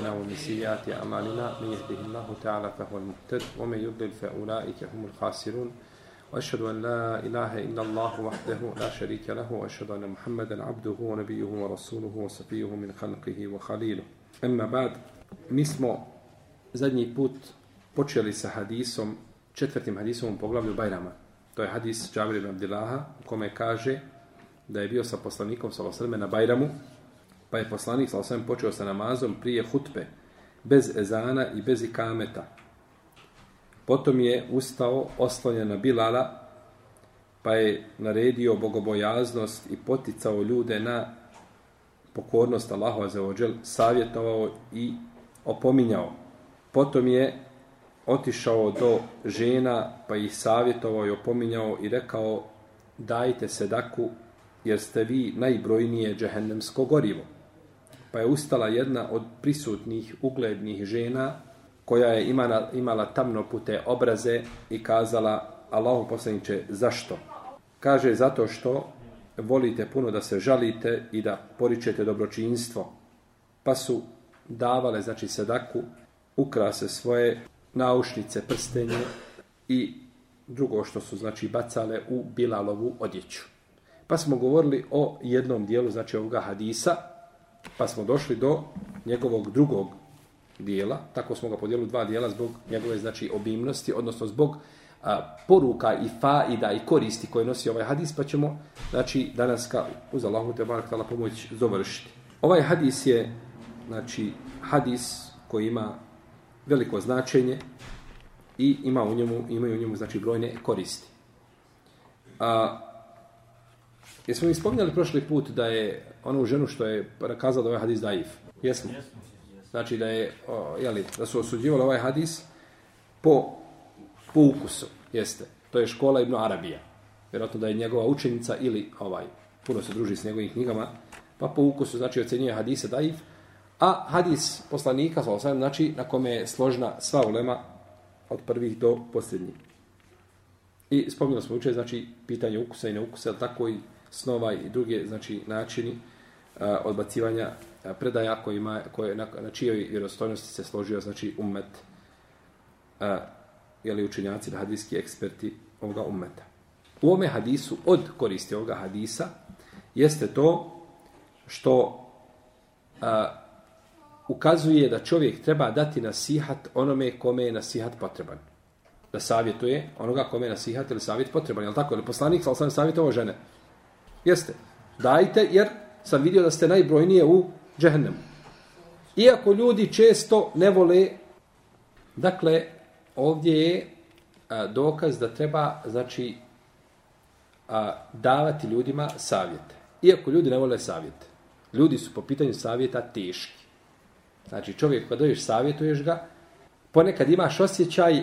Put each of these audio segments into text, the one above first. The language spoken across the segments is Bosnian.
أنفسنا ومن سيئات أعمالنا من يهده الله تعالى فهو المهتد ومن يضلل فأولئك هم الخاسرون. وأشهد أن لا إله إلا الله وحده لا شريك له وأشهد أن محمدا عبده ونبيه ورسوله وصفيه من خلقه وخليله. أما بعد mi smo zadnji put počeli sa hadisom, četvrtim hadisom u poglavlju Bajrama. To je hadis Džabir ibn Abdillaha u kome kaže da je bio sa poslanikom Salosrme na Bajramu, pa je poslanik Salosrme počeo sa namazom prije hutbe, bez ezana i bez ikameta. Potom je ustao oslonjen na Bilala, pa je naredio bogobojaznost i poticao ljude na pokornost Allahu Azzawajal, savjetovao i opominjao. Potom je otišao do žena, pa ih savjetovao i opominjao i rekao dajte sedaku jer ste vi najbrojnije džehennemsko gorivo. Pa je ustala jedna od prisutnih uglednih žena koja je imala, imala tamno pute obraze i kazala Allahu poslaniče zašto? Kaže zato što volite puno da se žalite i da poričete dobročinstvo. Pa su davale, znači sedaku, ukrase svoje naušnice, prstenje i drugo što su znači bacale u Bilalovu odjeću. Pa smo govorili o jednom dijelu, znači ovoga hadisa, pa smo došli do njegovog drugog dijela, tako smo ga podijelili dva dijela zbog njegove znači obimnosti, odnosno zbog a, poruka i faida i koristi koje nosi ovaj hadis, pa ćemo znači danas ka uz Allahu te barek tala pomoć završiti. Ovaj hadis je znači hadis koji ima veliko značenje i ima u njemu imaju u njemu znači brojne koristi. A jesmo mi spominjali prošli put da je onu ženu što je kazala da ovaj hadis daif. Jesmo. Znači da je o, jeli, da su osuđivali ovaj hadis po po ukusu. Jeste. To je škola Ibn Arabija. Vjerojatno da je njegova učenica ili ovaj puno se druži s njegovim knjigama, pa po ukusu znači ocenjuje hadise daif, A hadis poslanika, sa znači na kome je složna sva ulema od prvih do posljednjih. I spominjali smo učer, znači, pitanje ukusa i neukusa, tako i snova i druge, znači, načini a, odbacivanja a, predaja kojima, koje, na, na čijoj vjerostojnosti se složio, znači, ummet a, jeli učenjaci, hadijski eksperti ovoga ummeta. U ome hadisu, od koristi ovoga hadisa, jeste to što a, ukazuje da čovjek treba dati nasihat onome kome je nasihat potreban. Da savjetuje onoga kome je nasihat ili savjet potreban. Je tako? Ili poslanik sa osam savjetovo žene? Jeste. Dajte jer sam vidio da ste najbrojnije u džehennemu. Iako ljudi često ne vole, dakle, ovdje je a, dokaz da treba, znači, a, davati ljudima savjete. Iako ljudi ne vole savjete. Ljudi su po pitanju savjeta teški. Znači čovjek kad doješ, savjetuješ ga, ponekad imaš osjećaj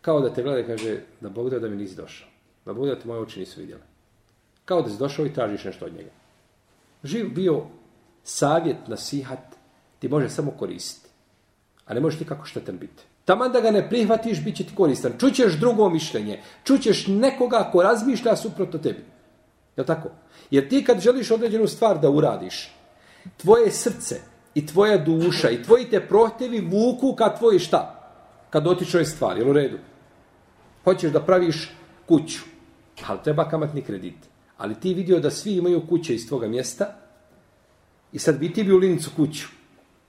kao da te gleda i kaže da Bog da, da mi nisi došao. Da Bog da te moje oči nisu vidjeli. Kao da si došao i tražiš nešto od njega. Živ bio savjet, nasihat, ti može samo koristiti. A ne možeš nikako štetan biti. Taman da ga ne prihvatiš, bit će ti koristan. Čućeš drugo mišljenje. Čućeš nekoga ko razmišlja suprotno tebi. Je tako? Jer ti kad želiš određenu stvar da uradiš, tvoje srce, i tvoja duša i tvoji te prohtjevi vuku ka tvoji šta? Ka dotičnoj stvari, jel u redu? Hoćeš da praviš kuću, ali treba kamatni kredit. Ali ti vidio da svi imaju kuće iz tvoga mjesta i sad bi ti bi u linicu kuću.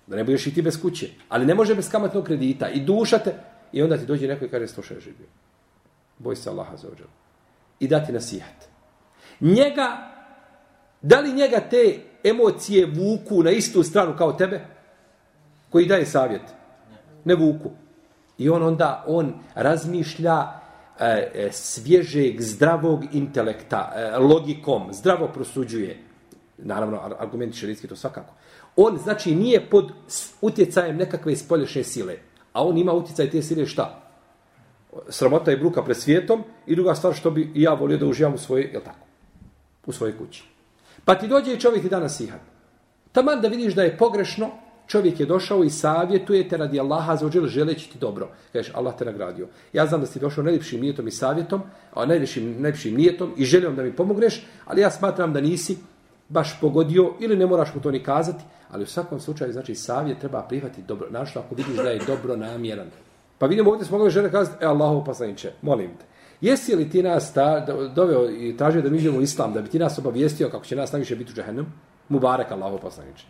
Da ne budeš i ti bez kuće. Ali ne može bez kamatnog kredita. I duša te. I onda ti dođe neko i kaže slušaj živio. Boj se Allaha za ođel. I dati nasihat. Njega, da li njega te emocije vuku na istu stranu kao tebe? Koji daje savjet? Ne vuku. I on onda, on razmišlja E, e, svježeg, zdravog intelekta, e, logikom, zdravo prosuđuje. Naravno, argument šeritski to svakako. On, znači, nije pod utjecajem nekakve spolješne sile, a on ima utjecaj te sile šta? Sramota je bruka pred svijetom i druga stvar što bi ja volio da uživam u svojoj, je tako? U svojoj kući. Pa ti dođe i čovjek i danas nasihat. Taman da vidiš da je pogrešno, čovjek je došao i savjetuje te radi Allaha za ođele želeći ti dobro. Kažeš, Allah te nagradio. Ja znam da si došao najljepšim nijetom i savjetom, a najljepšim, najljepšim nijetom i željom da mi pomogneš, ali ja smatram da nisi baš pogodio ili ne moraš mu to ni kazati, Ali u svakom slučaju, znači, savjet treba prihvatiti dobro, našto ako vidiš da je dobro namjeran. Pa vidimo ovdje smo mogli žele kazati, e, Allahu poslaniče, molim te. Jesi li ti nas ta, doveo i tražio da mi idemo u islam, da bi ti nas obavijestio kako će nas najviše biti u džahennem? Mubarak Allahu poslaniče.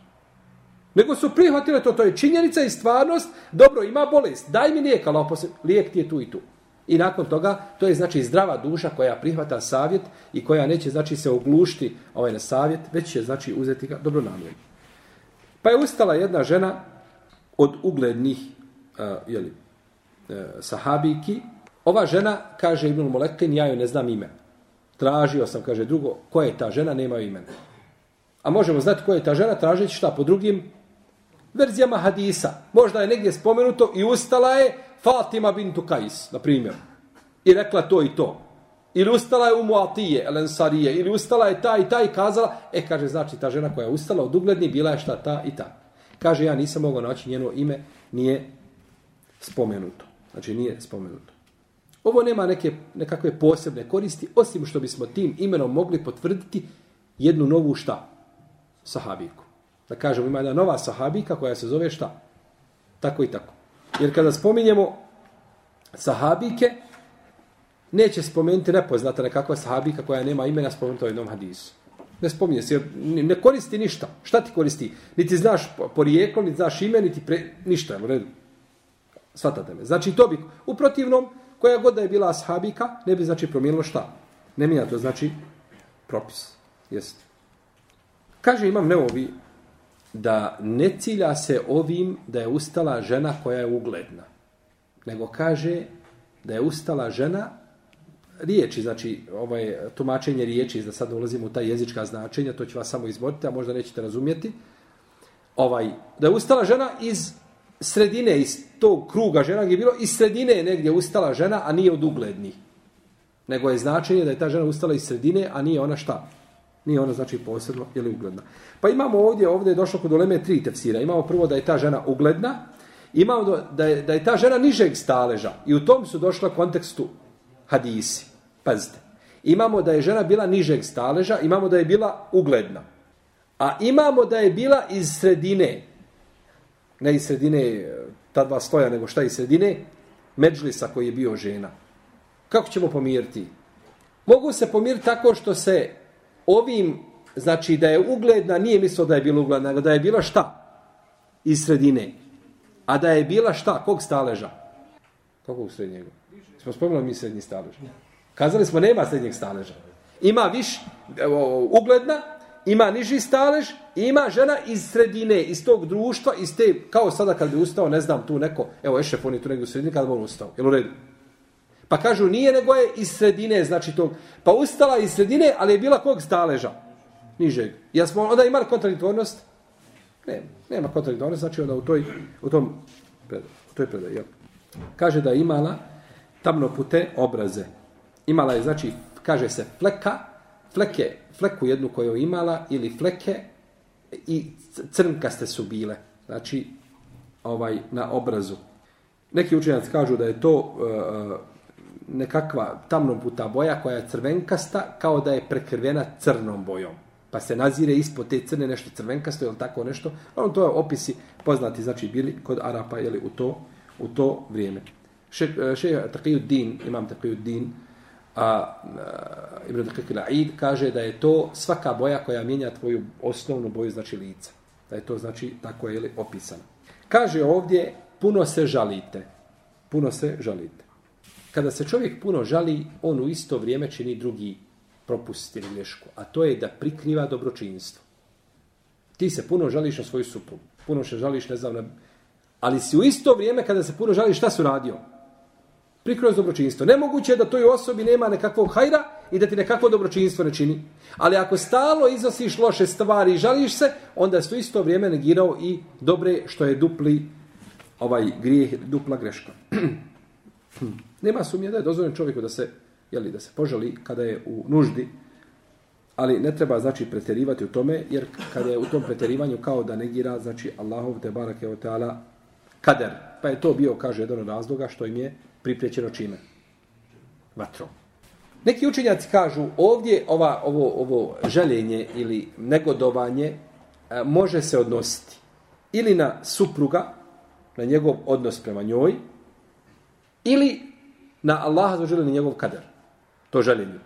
Nego su prihvatile to, to je činjenica i stvarnost, dobro, ima bolest, daj mi lijek, ali poslaniče, lijek ti je tu i tu. I nakon toga, to je znači zdrava duša koja prihvata savjet i koja neće znači se oglušiti ovaj na savjet, već će znači uzeti ga dobro namjerno. Pa je ustala jedna žena od uglednih eh, uh, jeli, uh, eh, sahabiki. Ova žena, kaže Ibn Molekin, ja joj ne znam ime. Tražio sam, kaže drugo, ko je ta žena, nema imena. A možemo znati ko je ta žena, tražeći šta po drugim verzijama hadisa. Možda je negdje spomenuto i ustala je Fatima bintu Kajs, na primjer. I rekla to i to. Ili ustala je u Muatije, Elensarije, ili ustala je ta i ta i kazala, e, kaže, znači, ta žena koja je ustala od ugledni, bila je šta ta i ta. Kaže, ja nisam mogao naći njeno ime, nije spomenuto. Znači, nije spomenuto. Ovo nema neke, nekakve posebne koristi, osim što bismo tim imenom mogli potvrditi jednu novu šta? Sahabiku. Da kažemo, ima jedna nova sahabika koja se zove šta? Tako i tako. Jer kada spominjemo sahabike, neće spomenuti nepoznata nekakva sahabika koja nema imena spomenuta u jednom hadisu. Ne spominje se, ne koristi ništa. Šta ti koristi? Niti znaš porijeklo, niti znaš ime, niti pre... ništa. U redu. Svatate me. Znači to bi, u protivnom, koja god da je bila sahabika, ne bi znači promijenilo šta. Ne mija to znači propis. Jeste. Kaže imam neovi da ne cilja se ovim da je ustala žena koja je ugledna. Nego kaže da je ustala žena riječi, znači ovaj, tumačenje riječi, da sad ulazimo u ta jezička značenja, to će vas samo izboriti, a možda nećete razumjeti. Ovaj, da je ustala žena iz sredine, iz tog kruga žena gdje je bilo, iz sredine je negdje ustala žena, a nije od uglednih. Nego je značenje da je ta žena ustala iz sredine, a nije ona šta? Nije ona znači posebno ili ugledna. Pa imamo ovdje, ovdje je došlo kod uleme tri tefsira. Imamo prvo da je ta žena ugledna, imamo da je, da je ta žena nižeg staleža i u tom su došla kontekstu hadisi. Pazite. Imamo da je žena bila nižeg staleža, imamo da je bila ugledna. A imamo da je bila iz sredine, ne iz sredine ta dva stoja, nego šta iz sredine, međlisa koji je bio žena. Kako ćemo pomiriti? Mogu se pomiriti tako što se ovim, znači da je ugledna, nije mislio da je bila ugledna, nego da je bila šta? Iz sredine. A da je bila šta? Kog staleža? Kako u srednjegu? Smo spomenuli mi srednji stalež. Kazali smo, nema srednjeg staleža. Ima viš, ugledna, ima niži stalež, ima žena iz sredine, iz tog društva, iz te, kao sada kad bi ustao, ne znam, tu neko, evo, Ešef, on je tu negdje u sredini, kada bi on ustao. Jel u redu? Pa kažu, nije nego je iz sredine, znači tog. Pa ustala iz sredine, ali je bila kog staleža? Nižeg. Ja smo onda imali kontradiktornost? Ne, nema kontradiktornost, znači onda u toj, u tom, u toj predaj, jel? Kaže da je imala tamno pute obraze. Imala je, znači, kaže se fleka, fleke, fleku jednu koju je imala, ili fleke, i crnkaste su bile. Znači, ovaj, na obrazu. Neki učenjaci kažu da je to uh, nekakva tamno puta boja koja je crvenkasta kao da je prekrvena crnom bojom. Pa se nazire ispod te crne nešto crvenkasto ili tako nešto. Ono to je opisi poznati znači bili kod Arapa jeli, u to u to vrijeme. Še e, še Taqiyuddin, imam Taqiyuddin, a, a Ibn Daqiq al-Aid kaže da je to svaka boja koja mijenja tvoju osnovnu boju znači lica. Da je to znači tako je li opisano. Kaže ovdje puno se žalite. Puno se žalite kada se čovjek puno žali, on u isto vrijeme čini drugi propust ili grešku, a to je da prikriva dobročinstvo. Ti se puno žališ na svoju suprugu, puno se žališ, ne znam, na... ali si u isto vrijeme kada se puno žališ, šta su radio? Prikriva dobročinstvo. Nemoguće je da toj osobi nema nekakvog hajra i da ti nekakvo dobročinstvo ne čini. Ali ako stalo iznosiš loše stvari i žališ se, onda si u isto vrijeme negirao i dobre što je dupli ovaj grijeh, dupla greška. Nema sumnje da je dozvoljeno čovjeku da se, jeli, da se požali kada je u nuždi, ali ne treba znači preterivati u tome, jer kada je u tom preterivanju kao da negira, znači Allahov te barake o teala kader. Pa je to bio, kaže, jedan od razloga što im je pripriječeno čime? Vatrom. Neki učenjaci kažu ovdje ova, ovo, ovo željenje ili negodovanje e, može se odnositi ili na supruga, na njegov odnos prema njoj, ili na Allaha za na njegov kader. To željenje.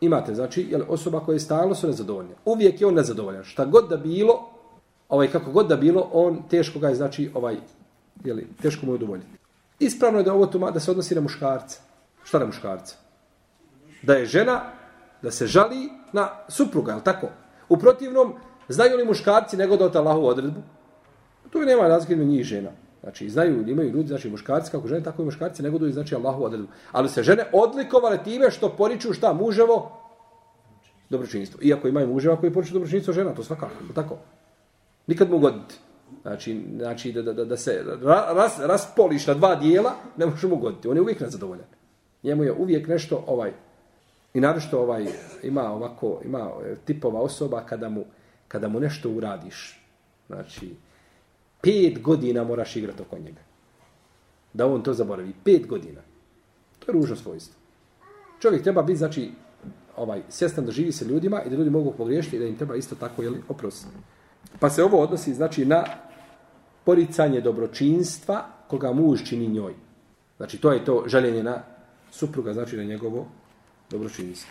Imate, znači, jel, osoba koja je stalno su nezadovoljna. Uvijek je on nezadovoljan. Šta god da bilo, ovaj, kako god da bilo, on teško ga je, znači, ovaj, jel, teško mu je udovoljiti. Ispravno je da ovo tuma, da se odnosi na muškarca. Šta na muškarca? Da je žena, da se žali na supruga, je tako? U protivnom, znaju li muškarci nego da Allahu odredbu? Tu nema razlike između njih žena. Znači, znaju, imaju ljudi, znači muškarci kako žene, tako i muškarci nego znači Allahu odredbu. Ali se žene odlikovale time što poriču šta muževo dobročinstvo. Iako imaju muževa koji poriču dobročinstvo žena, to svakako, tako. Nikad mu goditi. Znači, znači da, da, da se ras, raspoliš na dva dijela, ne može mu goditi. On je uvijek nezadovoljan. Njemu je uvijek nešto ovaj i naravno ovaj ima ovako ima eh, tipova osoba kada mu kada mu nešto uradiš. Znači pet godina moraš igrati oko njega. Da on to zaboravi. Pet godina. To je ružno svojstvo. Čovjek treba biti, znači, ovaj, svjestan da živi se ljudima i da ljudi mogu pogriješiti i da im treba isto tako, jeli, oprostiti. Pa se ovo odnosi, znači, na poricanje dobročinstva koga muž čini njoj. Znači, to je to željenje na supruga, znači na njegovo dobročinstvo.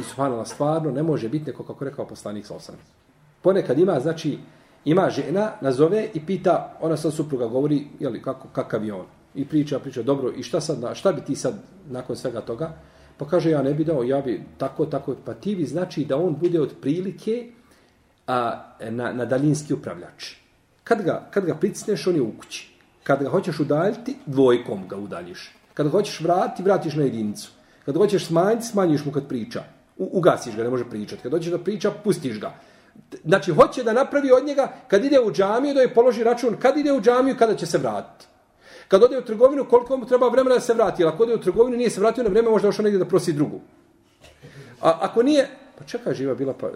I subhanallah, stvarno ne može biti neko, kako rekao poslanik sa osam. Ponekad ima, znači, ima žena, nazove i pita, ona sad supruga govori, jeli, kako, kakav je on. I priča, priča, dobro, i šta sad, šta bi ti sad nakon svega toga? Pa kaže, ja ne bi dao, ja bi tako, tako, pa ti bi znači da on bude od prilike a, na, na daljinski upravljač. Kad ga, kad ga pricneš, on je u kući. Kad ga hoćeš udaljiti, dvojkom ga udaljiš. Kad ga hoćeš vratiti, vratiš na jedinicu. Kad ga hoćeš smanjiti, smanjiš mu kad priča. U, ugasiš ga, ne može pričati. Kad hoćeš da priča, pustiš ga. Znači, hoće da napravi od njega, kad ide u džamiju, da je položi račun, kad ide u džamiju, kada će se vratiti. Kad ode u trgovinu, koliko mu treba vremena da se vrati. Ako ode u trgovinu, nije se vratio na vreme, možda ošao negdje da prosi drugu. A ako nije, pa čekaj, živa bila, pa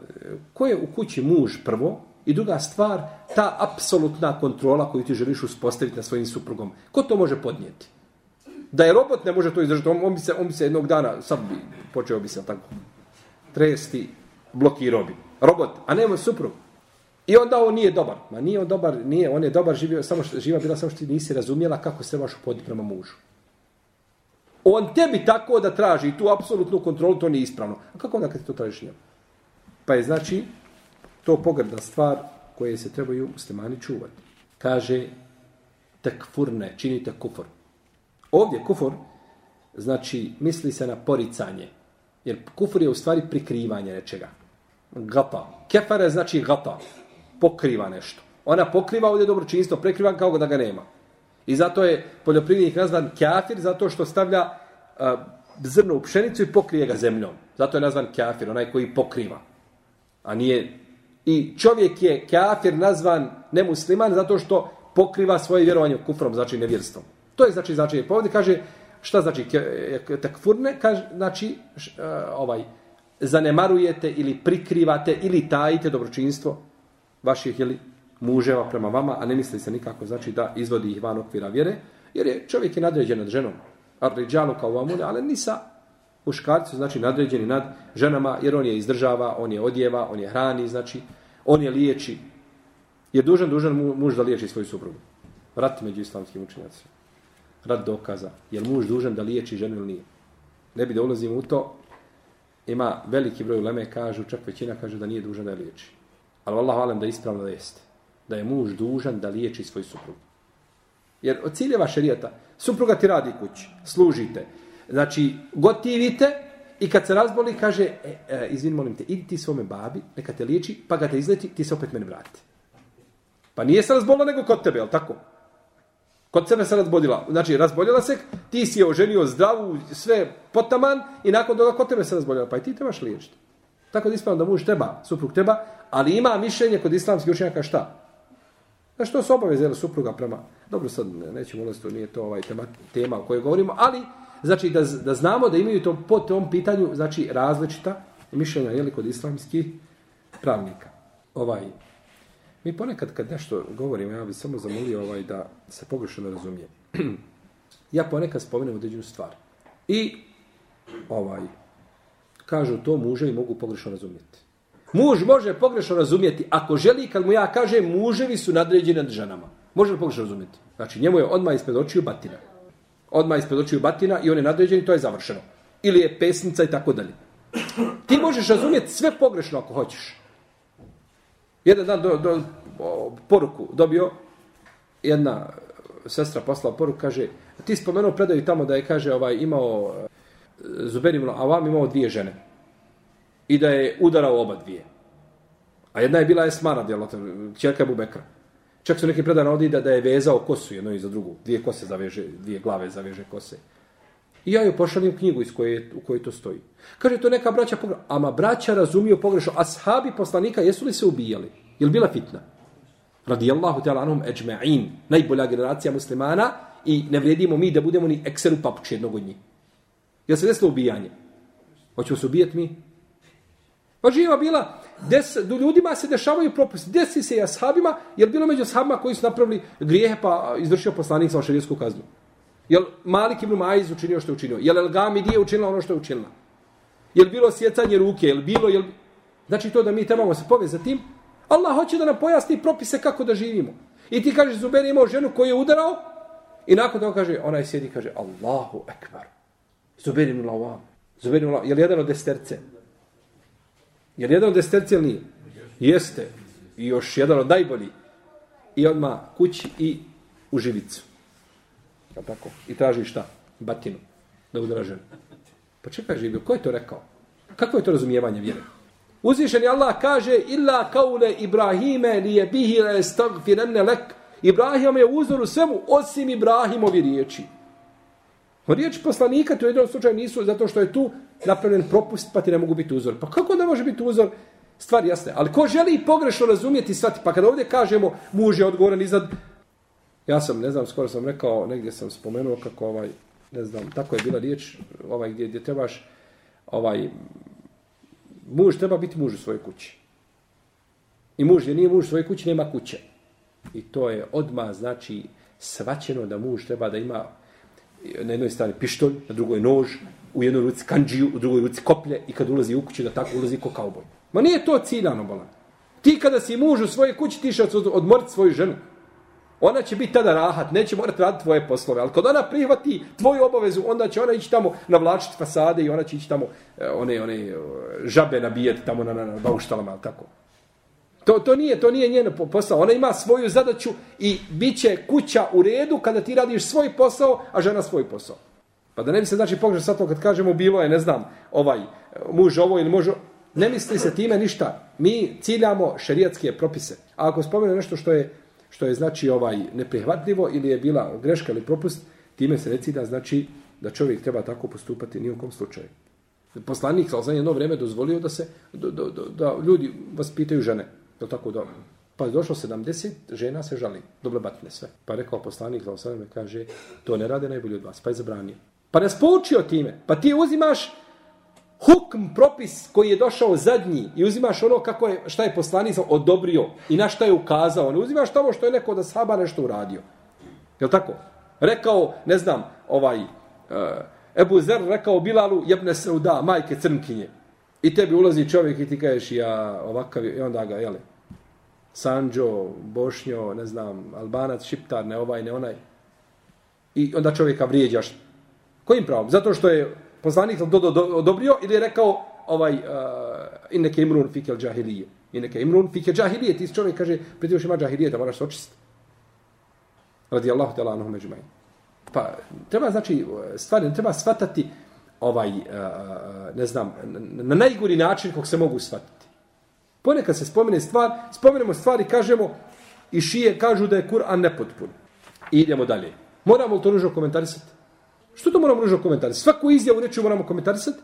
ko je u kući muž prvo? I druga stvar, ta apsolutna kontrola koju ti želiš uspostaviti na svojim suprugom. Ko to može podnijeti? Da je robot, ne može to izdržati. On, on, bi, se, on bi se jednog dana, sad bi, počeo bi se tako, tresti, blokirao bi robot, a nema suprug. I onda on nije dobar. Ma nije on dobar, nije, on je dobar, živio, samo što, živa bila samo što ti nisi razumjela kako se trebaš upoditi prema mužu. On tebi tako da traži tu apsolutnu kontrolu, to nije ispravno. A kako onda kad ti to tražiš njemu? Pa je znači to pogrdna stvar koje se trebaju muslimani čuvati. Kaže tekfurne, činite kufur. Ovdje kufur znači misli se na poricanje. Jer kufur je u stvari prikrivanje nečega gata. Kefare znači gata. Pokriva nešto. Ona pokriva ovdje dobročinstvo, prekriva kao da ga nema. I zato je poljoprivrednik nazvan kafir, zato što stavlja uh, zrno u pšenicu i pokrije ga zemljom. Zato je nazvan kafir, onaj koji pokriva. A nije... I čovjek je kafir nazvan nemusliman zato što pokriva svoje vjerovanje kufrom, znači nevjerstvom. To je znači, znači, pa kaže, šta znači, takfurne, kaže, znači, š, uh, ovaj, zanemarujete ili prikrivate ili tajite dobročinstvo vaših ili muževa prema vama, a ne mislite se nikako znači da izvodi ih van okvira vjere, jer je čovjek je nadređen nad ženom, a ređalu kao vamune, ali nisa muškarci znači nadređeni nad ženama, jer on je izdržava, on je odjeva, on je hrani, znači on je liječi. Je dužan, dužan muž da liječi svoju suprugu. Rat među islamskim učenjacima. Rat dokaza. Je muž dužan da liječi ženu ili nije? Ne bi da ulazimo u to, ima veliki broj uleme, kažu, čak većina kaže da nije dužan da je liječi. Ali Allah valim da je ispravno da jeste. Da je muž dužan da liječi svoj suprug. Jer od ciljeva šarijata, supruga ti radi kući, služite. Znači, gotivite i kad se razboli, kaže, e, e, izvin, molim te, idi ti svome babi, neka te liječi, pa ga te izleti, ti se opet meni vrati. Pa nije se razbola nego kod tebe, jel tako? Kod sebe se razboljila. Znači, razboljila se, ti si je oženio zdravu, sve potaman i nakon toga kod tebe se razboljila. Pa i ti trebaš liječiti. Tako da ispravno da muž treba, suprug treba, ali ima mišljenje kod islamskih učenjaka šta? Na što su obaveze supruga prema... Dobro, sad nećemo ulaziti, to nije to ovaj tema, tema o kojoj govorimo, ali znači da, da znamo da imaju to po tom pitanju znači različita mišljenja jeli, kod islamskih pravnika. Ovaj, Mi ponekad kad nešto govorimo, ja bih samo zamolio ovaj da se pogrešno razumije. ja ponekad spomenem određenu stvar. I ovaj kažu to muže i mogu pogrešno razumjeti. Muž može pogrešno razumjeti ako želi kad mu ja kažem muževi su nadređeni nad ženama. Može li pogrešno razumjeti? Znači njemu je odmah ispred očiju batina. Odmah ispred očiju batina i on je nadređen to je završeno. Ili je pesnica i tako dalje. Ti možeš razumjeti sve pogrešno ako hoćeš. Jedan dan do, do, poruku dobio jedna sestra poslala poruku, kaže, ti spomenuo predaju tamo da je, kaže, ovaj imao e, Zuberim Avam imao dvije žene. I da je udarao oba dvije. A jedna je bila Esmara, djelata, čerka je Bubekra. Čak su neki predan ovdje da, da je vezao kosu jedno i za drugu. Dvije kose zaveže, dvije glave zaveže kose. I ja joj pošaljem knjigu iz koje, u kojoj to stoji. Kaže, to neka braća pogrešno. Ama braća razumiju pogrešno. Ashabi poslanika, jesu li se ubijali? Je li bila fitna? Radijallahu ta'ala anhum ejma'in. Najbolja generacija muslimana. I ne vrijedimo mi da budemo ni ekseru papuče jednog od njih. Je se desilo ubijanje? Hoćemo se ubijati mi? Pa živa bila, des, do ljudima se dešavaju propusti. Desi se i ashabima, jer bilo među ashabima koji su napravili grijehe pa izvršio poslanik sa ošarijsku kaznu? Jel Malik ibn Maiz učinio što je učinio? Jel El Gamidije učinila ono što je učinila? Jel bilo sjecanje ruke? Jel bilo, jel... Znači to da mi trebamo se povezati tim, Allah hoće da nam pojasni propise kako da živimo. I ti kažeš, Zuber je imao ženu koju je udarao, i nakon toga kaže, ona je sjedi i kaže, Allahu ekbar. Zuber ibn Lavam. Zuber ibn Lavam. Jel jedan od desterce? Jel jedan od desterce ili nije? Jeste. I još jedan od najbolji. I odmah kući i u živicu. Ja tako? I traži šta? Batinu. Da udara ženu. Pa čekaj živio, ko je to rekao? Kako je to razumijevanje vjere? Uzvišen je Allah kaže illa kaule Ibrahime li je bihi le stagfirenne lek. Ibrahim je uzor u svemu osim Ibrahimovi riječi. Riječ poslanika to u jednom slučaju nisu zato što je tu napravljen propust pa ti ne mogu biti uzor. Pa kako da može biti uzor? Stvar jasne. Ali ko želi pogrešno razumjeti svati, pa kada ovdje kažemo muž je odgovoran iznad Ja sam, ne znam, skoro sam rekao, negdje sam spomenuo kako ovaj, ne znam, tako je bila riječ, ovaj, gdje, gdje trebaš, ovaj, muž treba biti muž u svojoj kući. I muž, je nije muž u svojoj kući, nema kuće. I to je odma znači, svaćeno da muž treba da ima na jednoj strani pištolj, na drugoj nož, u jednoj ruci kanđiju, u drugoj ruci koplje i kad ulazi u kuću da tako ulazi ko kauboj. Ma nije to ciljano, bolan. Ti kada si muž u svojoj kući, ti še odmoriti svoju ženu. Ona će biti tada rahat, neće morati raditi tvoje poslove, ali kad ona prihvati tvoju obavezu, onda će ona ići tamo navlačiti fasade i ona će ići tamo e, one, one eh, žabe nabijati tamo na, na, na bauštalama, ali tako. To, to nije to nije njeno posao. Ona ima svoju zadaću i bit će kuća u redu kada ti radiš svoj posao, a žena svoj posao. Pa da ne bi se znači pogrešno sad to kad kažemo bilo je, ne znam, ovaj muž ovo ili može, ne misli se time ništa. Mi ciljamo šerijatske propise. A ako spomenu nešto što je što je znači ovaj neprihvatljivo ili je bila greška ili propust, time se reci da znači da čovjek treba tako postupati ni u kom slučaju. Poslanik sa jedno vrijeme dozvolio da se da, da, da, da ljudi vas pitaju žene. Je tako da Pa je došlo 70 žena se žali, doble batne sve. Pa rekao poslanik za kaže, to ne rade najbolji od vas, pa je zabranio. Pa nas poučio time, pa ti uzimaš hukm, propis koji je došao zadnji i uzimaš ono kako je, šta je poslanik odobrio i na šta je ukazao. Ne uzimaš tamo što je neko da saba nešto uradio. Je tako? Rekao, ne znam, ovaj, uh, Ebu Zer rekao Bilalu, jebne se u da, majke crnkinje. I tebi ulazi čovjek i ti kažeš, ja ovakav, i onda ga, jele, Sanđo, Bošnjo, ne znam, Albanac, Šiptar, ne ovaj, ne onaj. I onda čovjeka vrijeđaš. Kojim pravom? Zato što je poslanik to do, do, odobrio ili je rekao ovaj uh, inneke imrun fikel džahilije. Inneke imrun fikel džahilije. Ti čovjek kaže, prije ima džahilije, da moraš se očistiti. Radi Allahu te lanu među. Pa treba, znači, stvari, treba svatati ovaj, uh, ne znam, na najgori način kog se mogu svatati. Ponekad se spomene stvar, spomenemo stvari, kažemo, i šije kažu da je Kur'an nepotpun. I idemo dalje. Moramo li to ružno komentarisati? Što to moramo ružno komentarisati? Svaku izjavu nečiju moramo komentarisati?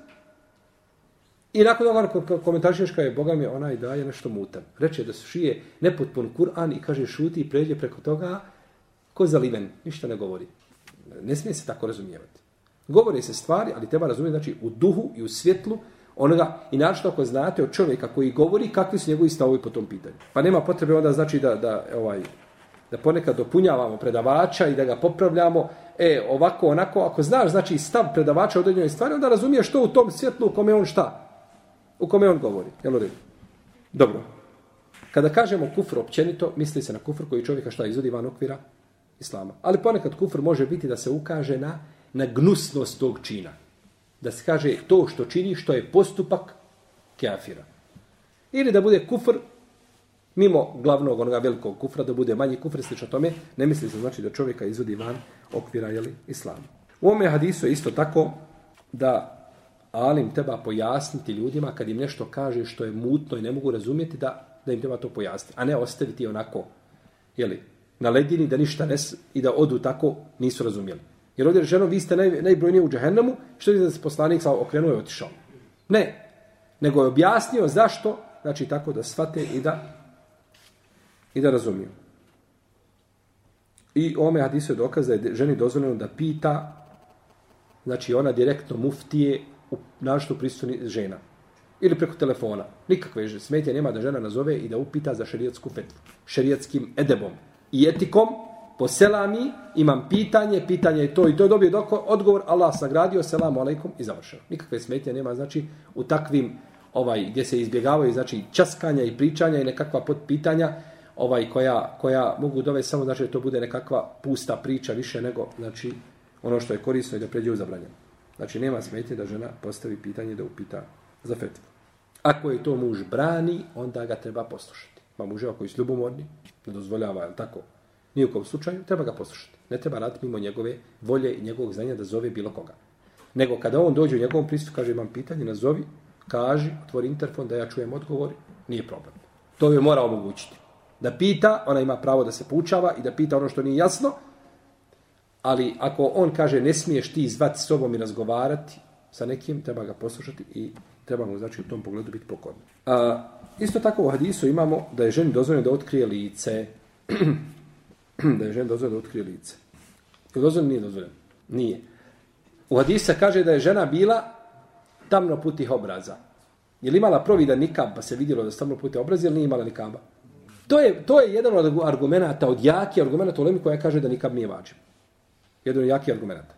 I nakon toga komentarišeš kao je, Boga mi onaj daje nešto mutan. Reče da su šije nepotpun Kur'an i kaže šuti i pređe preko toga ko zaliven, ništa ne govori. Ne smije se tako razumijevati. Govore se stvari, ali treba razumjeti, znači, u duhu i u svjetlu onoga, i naravno ako znate od čovjeka koji govori, kakvi su njegovi stavovi po tom pitanju. Pa nema potrebe onda znači da, da ovaj, da ponekad dopunjavamo predavača i da ga popravljamo, e, ovako, onako, ako znaš, znači, stav predavača u određenoj stvari, onda razumiješ što u tom svjetlu u kome on šta? U kome on govori. Jel u redu? Dobro. Kada kažemo kufr općenito, misli se na kufr koji čovjeka šta izvodi van okvira islama. Ali ponekad kufr može biti da se ukaže na, na gnusnost tog čina. Da se kaže to što čini, što je postupak kafira. Ili da bude kufr mimo glavnog onoga velikog kufra, da bude manji kufr, slično tome, ne misli se znači da čovjeka izvodi van okvira jeli, islama. U ome hadisu je isto tako da alim treba pojasniti ljudima kad im nešto kaže što je mutno i ne mogu razumjeti da, da im treba to pojasniti, a ne ostaviti onako jeli, na ledini da ništa ne i da odu tako nisu razumjeli. Jer ovdje rečeno, vi ste naj, najbrojniji u džahennemu, što je da se poslanik okrenuo i otišao. Ne, nego je objasnio zašto, znači tako da shvate i da i da razumiju. I ome hadisu je dokaz da je ženi dozvoljeno da pita, znači ona direktno muftije u naštu prisutni žena. Ili preko telefona. Nikakve smetje nema da žena nazove i da upita za šerijatsku fetvu. Šerijatskim edebom i etikom, po selami, imam pitanje, pitanje je to i to dobije doko, odgovor, Allah sagradio, selamu alaikum i završeno. Nikakve smetje nema, znači, u takvim, ovaj, gdje se izbjegavaju, znači, časkanja i pričanja i nekakva podpitanja, ovaj, koja, koja mogu dovesti samo, znači, to bude nekakva pusta priča više nego, znači, ono što je korisno i da pređe u zabranjeno. Znači, nema smetnje da žena postavi pitanje da upita za fetvu. Ako je to muž brani, onda ga treba poslušati. Ma muževa koji su ljubomorni, ne dozvoljava, je tako? Nije u kom slučaju, treba ga poslušati. Ne treba raditi mimo njegove volje i njegovog znanja da zove bilo koga. Nego kada on dođe u njegovom pristupu, kaže, imam pitanje, nazovi, kaži, otvori interfon da ja čujem odgovor, nije problem. To je mora omogućiti. Da pita, ona ima pravo da se poučava i da pita ono što nije jasno, ali ako on kaže ne smiješ ti zvati s sobom i razgovarati sa nekim, treba ga poslušati i treba mu znači u tom pogledu biti pokorni. A, isto tako u hadisu imamo da je ženi dozvoljeno da otkrije lice. da je ženi dozvoljeno da otkrije lice. Je dozvoljeno? Nije dozvoljeno. Nije. U hadisu kaže da je žena bila tamno putih obraza. Je li imala providan nikab pa se vidjelo da je tamno putih obraza ili nije imala nikaba? To je, to je jedan od argumenta, od jaki argumenta u Lemi koja kaže da nikab nije vađen. Jedan od jaki argumenta.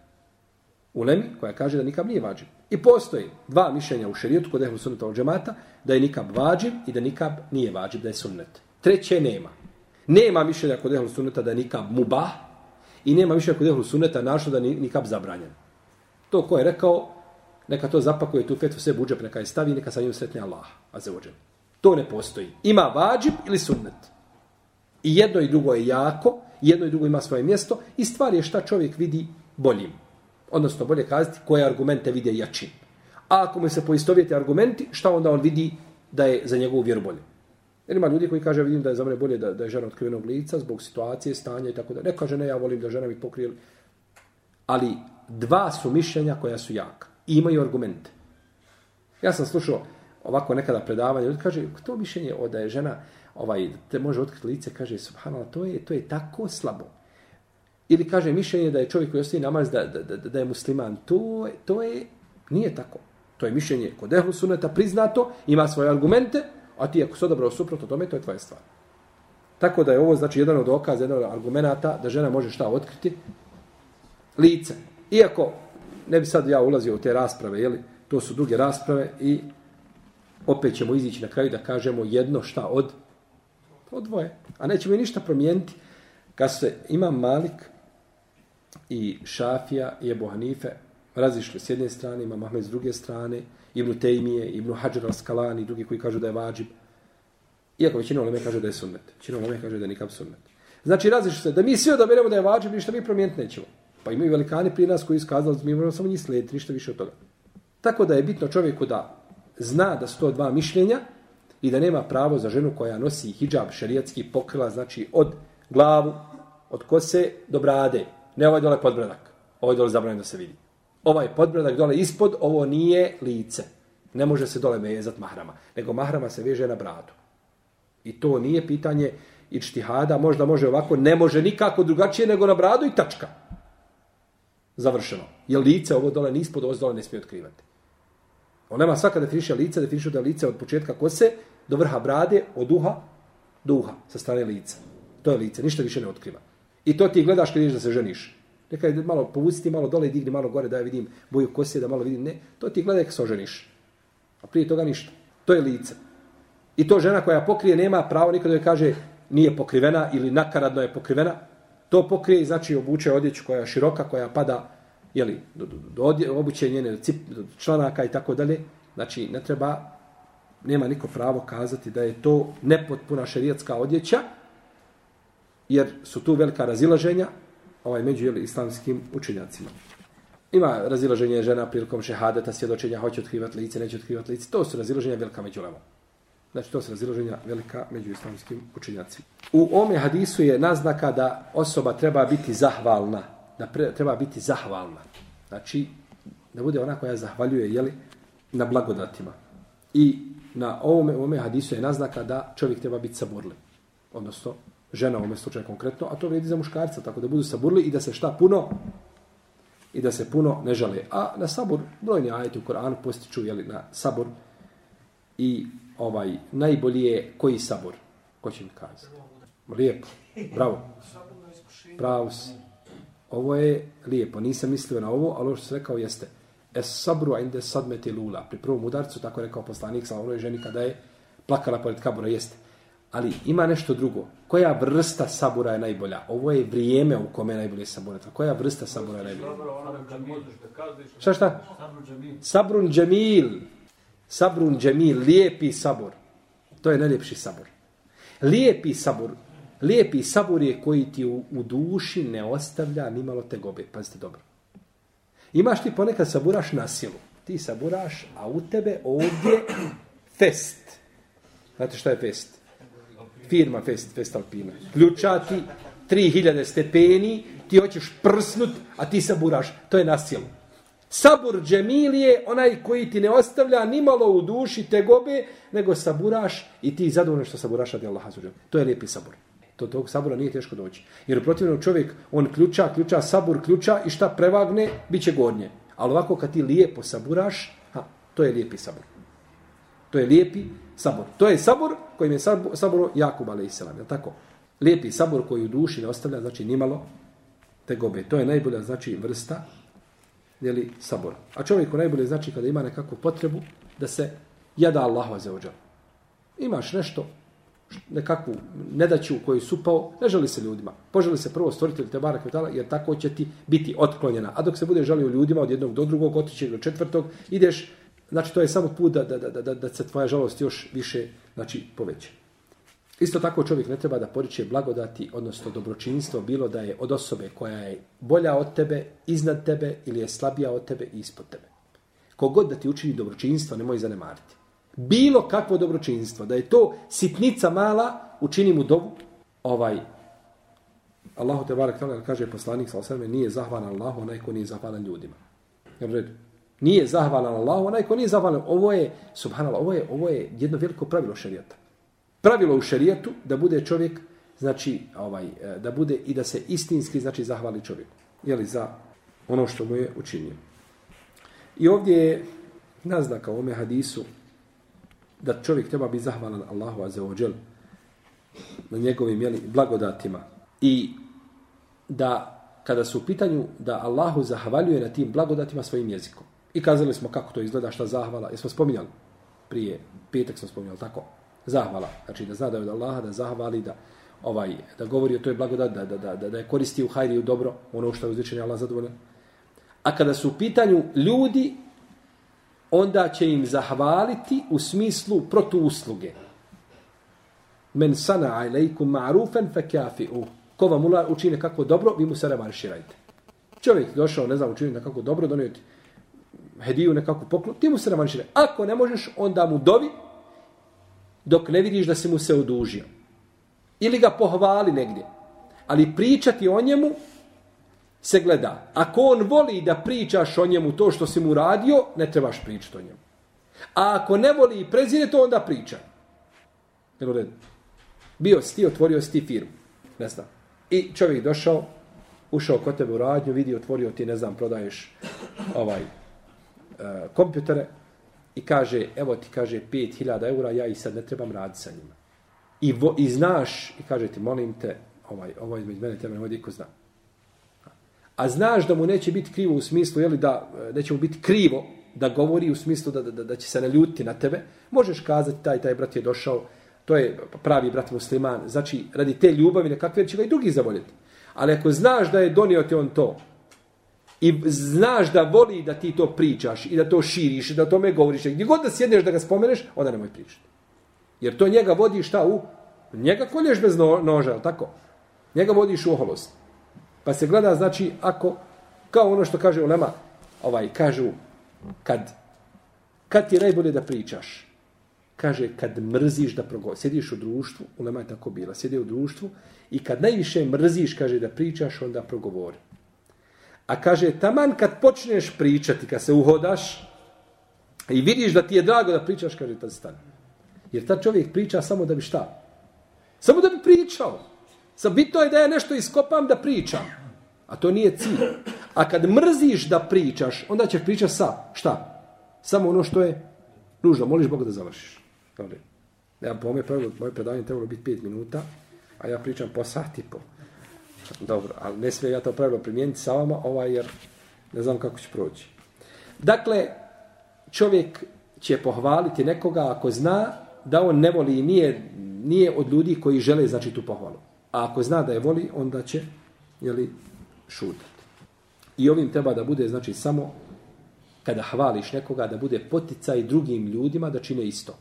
U Lemi koja kaže da nikab nije vađen. I postoji dva mišljenja u šerijetu kod ehlu sunneta od džemata, da je nikab vađiv i da nikab nije vađiv, da je sunnet. Treće nema. Nema mišljenja kod ehlu sunneta da je nikab mubah i nema mišljenja kod ehlu sunneta našto da je nikab zabranjen. To ko je rekao, neka to zapakuje tu fetvu sve buđep, neka je stavi, neka sa njim sretne Allah, a za uđen. To ne postoji. Ima vađib ili sunnet. I jedno i drugo je jako, jedno i drugo ima svoje mjesto i stvar je šta čovjek vidi boljim odnosno bolje kazati koje argumente vide jačim. A ako mu se poistovijete argumenti, šta onda on vidi da je za njegovu vjeru bolje? Jer ima ljudi koji kaže, vidim da je za mene bolje da, da je žena otkrivenog lica zbog situacije, stanja i tako da. Ne kaže, ne, ja volim da žena mi pokrije. Ali dva su mišljenja koja su jaka. I imaju argumente. Ja sam slušao ovako nekada predavanje, kaže, to mišljenje o da je žena ovaj, te može otkriti lice, kaže, subhanallah, to je, to je tako slabo. Ili kaže mišljenje da je čovjek koji ostaje namaz da, da, da, da je musliman. To, to je, nije tako. To je mišljenje kod ehlu suneta priznato, ima svoje argumente, a ti ako se odabrao suprotno tome, to je tvoja stvar. Tako da je ovo znači jedan od okaza, jedan od argumenta da žena može šta otkriti? Lice. Iako, ne bi sad ja ulazio u te rasprave, jeli, to su druge rasprave i opet ćemo izići na kraju da kažemo jedno šta od, od dvoje. A nećemo i ništa promijeniti. Kad se ima Malik i Šafija i Ebu Hanife razišli s jedne strane, ima Mahmed s druge strane, Ibn Tejmije, Ibn Hajar al-Skalani i drugi koji kažu da je vađib. Iako većina uleme kaže da je sunnet. Većina uleme kaže da je nikam sunnet. Znači razišli se da mi svi odaberemo da je vađib, ništa mi promijeniti nećemo. Pa imaju velikani prije nas koji iskazali, mi moramo samo njih slijediti, ništa više od toga. Tako da je bitno čovjeku da zna da su to dva mišljenja i da nema pravo za ženu koja nosi hijab šerijatski pokrila, znači od glavu, od kose do brade, Ne ovaj dole podbradak. Ovaj dole zabranjeno da se vidi. Ovaj podbradak dole ispod, ovo nije lice. Ne može se dole vezati mahrama. Nego mahrama se veže na bradu. I to nije pitanje i čtihada. Možda može ovako, ne može nikako drugačije nego na bradu i tačka. Završeno. Jer lice ovo dole nispod, ispod, ovo dole ne smije otkrivati. On svaka definiša lice, definiša da lice od početka kose do vrha brade, od uha do uha, sa strane lica. To je lice, ništa više ne otkriva. I to ti gledaš kad ideš da se ženiš. Neka je malo povuci malo dole i digni malo gore da ja vidim boju kose, da malo vidim. Ne, to ti gledaj kad se oženiš. A prije toga ništa. To je lice. I to žena koja pokrije nema pravo nikada da kaže nije pokrivena ili nakaradno je pokrivena. To pokrije i znači obuče odjeću koja je široka, koja pada jeli, do, do, do, do obuće njene cip, do članaka i tako dalje. Znači ne treba, nema niko pravo kazati da je to nepotpuna šerijatska odjeća, jer su tu velika razilaženja ovaj, među jeli, islamskim učenjacima. Ima razilaženje žena prilikom šehadeta, svjedočenja, hoće otkrivati lice, neće otkrivati lice. To su razilaženja velika među levom. Znači, to su razilaženja velika među islamskim učenjacima. U ome hadisu je naznaka da osoba treba biti zahvalna. Da pre, treba biti zahvalna. Znači, da bude ona koja zahvaljuje jeli, na blagodatima. I na ovome, ovome hadisu je naznaka da čovjek treba biti saburli. Odnosno, žena u ovome slučaju konkretno, a to vidi za muškarca, tako da budu saburli i da se šta puno i da se puno ne žale. A na sabor, brojni ajeti u Koranu postiču jeli, na sabor i ovaj najbolji je koji sabor? Ko će mi kazati? Lijepo. Bravo. Pravo si. Ovo je lijepo. Nisam mislio na ovo, ali ovo što se rekao jeste. Es sabru inde sadmeti lula. Pri prvom udarcu, tako rekao poslanik sa onoj ženi kada je plakala pored kabura, jeste. Ali ima nešto drugo. Koja vrsta sabura je najbolja? Ovo je vrijeme u kome je najbolje sabura. Koja vrsta sabura je najbolja? Šta šta? Sabrun džemil. Sabrun džemil. Lijepi sabor. To je najljepši sabor. Lijepi sabor. Lijepi sabor je koji ti u, u duši ne ostavlja ni malo te gobe. Pazite dobro. Imaš ti ponekad saburaš na silu. Ti saburaš, a u tebe ovdje fest. Znate šta je fest? firma Fest, Fest Alpina. Ključa ti 3000 stepeni, ti hoćeš prsnut, a ti saburaš. To je na silu. Sabur džemilije, onaj koji ti ne ostavlja ni malo u duši te gobe, nego saburaš i ti zadovoljno što saburaš radi Allaha. To je lijepi sabur. To tog sabura nije teško doći. Jer u protivnom čovjek, on ključa, ključa, sabur, ključa i šta prevagne, bit će gornje. Ali ovako kad ti lijepo saburaš, ha, to je lijepi sabur. To je lijepi sabor. To je sabor kojim je saburo Jakub a.s. Je tako? Lijepi sabor koji u duši ne ostavlja, znači nimalo te gobe. To je najbolja, znači, vrsta jeli, sabora. A čovjeku najbolje znači kada ima nekakvu potrebu da se jada Allahu za ođa. Imaš nešto, nekakvu nedaću koju su pao, ne želi se ljudima. Poželi se prvo stvoritelj te barak jer tako će ti biti otklonjena. A dok se bude želio ljudima od jednog do drugog, otići do četvrtog, ideš Znači, to je samo put da, da, da, da, da se tvoja žalost još više znači, poveće. Isto tako čovjek ne treba da poriče blagodati, odnosno dobročinstvo, bilo da je od osobe koja je bolja od tebe, iznad tebe ili je slabija od tebe i ispod tebe. Kogod da ti učini dobročinstvo, nemoj zanemariti. Bilo kakvo dobročinstvo, da je to sitnica mala, učini mu dovu, ovaj, Allahu te barak kaže poslanik, sa nije zahvalan Allahu, onaj ko nije zahvalan ljudima. Jel redu? Nije zahvalan Allahu, onaj ko nije zahvalan, ovo je, subhanallah, ovo je, ovo je jedno veliko pravilo šerijata. Pravilo u šerijetu da bude čovjek, znači, ovaj, e, da bude i da se istinski, znači, zahvali čovjeku. Jeli, za ono što mu je učinio. I ovdje je naznaka u ome hadisu da čovjek treba biti zahvalan Allahu a za na njegovim jeli, blagodatima i da kada su u pitanju da Allahu zahvaljuje na tim blagodatima svojim jezikom. I kazali smo kako to izgleda, šta zahvala. Jesmo spominjali prije, petak smo spominjali, tako? Zahvala. Znači da zna da je od Allaha, da zahvali, da ovaj da govori o toj blagodat, da, da, da, da je koristi u hajri u dobro, ono što je uzvičenje Allah zadovoljan. A kada su u pitanju ljudi, onda će im zahvaliti u smislu protuusluge. Men sana alejkum ma'rufen fe kafi'u. Ko vam učine kako dobro, vi mu se revanširajte. Čovjek došao, ne znam, učiniti kako dobro, donio ti hediju nekako poklon, ti mu se revanširaj. Ako ne možeš, onda mu dovi dok ne vidiš da se mu se odužio. Ili ga pohvali negdje. Ali pričati o njemu se gleda. Ako on voli da pričaš o njemu to što si mu radio, ne trebaš pričati o njemu. A ako ne voli i prezire to, onda priča. Jel u Bio si ti, otvorio si ti firmu. Ne znam. I čovjek došao, ušao kod tebe u radnju, vidi, otvorio ti, ne znam, prodaješ ovaj, e, kompjutere i kaže, evo ti kaže 5000 eura, ja i sad ne trebam raditi sa njima. I, vo, i znaš, i kaže ti, molim te, ovaj, ovo između mene, tebe ne ko zna. A znaš da mu neće biti krivo u smislu, jeli da neće mu biti krivo da govori u smislu da, da, da će se naljuti na tebe, možeš kazati taj, taj brat je došao, to je pravi brat musliman, znači radi te ljubavi nekakve će ga i drugi zavoljeti. Ali ako znaš da je donio ti on to, i znaš da voli da ti to pričaš i da to širiš i da tome govoriš, gdje god da sjedneš da ga spomeneš, onda nemoj pričati. Jer to njega vodi šta u? Njega kolješ bez noža, tako? Njega vodiš u oholost. Pa se gleda, znači, ako, kao ono što kaže Ulema, ovaj, kažu, kad, kad ti je najbolje da pričaš? Kaže, kad mrziš da progovoriš. Sjediš u društvu, Ulema je tako bila, sjedi u društvu i kad najviše mrziš, kaže, da pričaš, onda progovori. A kaže, taman kad počneš pričati, kad se uhodaš i vidiš da ti je drago da pričaš, kaže, tad stani. Jer ta čovjek priča samo da bi šta? Samo da bi pričao. Sa bitno je da ja nešto iskopam da pričam. A to nije cilj. A kad mrziš da pričaš, onda ćeš pričati sa šta? Samo ono što je nužno. Moliš Boga da završiš. Dobre. Ja po ome pravilu, moje predavanje trebalo biti 5 minuta, a ja pričam po sat i po. Dobro, ali ne sve ja to pravilo primijeniti sa vama, ovaj, jer ne znam kako će proći. Dakle, čovjek će pohvaliti nekoga ako zna da on ne voli i nije, nije od ljudi koji žele znači tu pohvalu. A ako zna da je voli, onda će jeli, šutati. I ovim treba da bude znači samo kada hvališ nekoga da bude poticaj drugim ljudima da čine isto.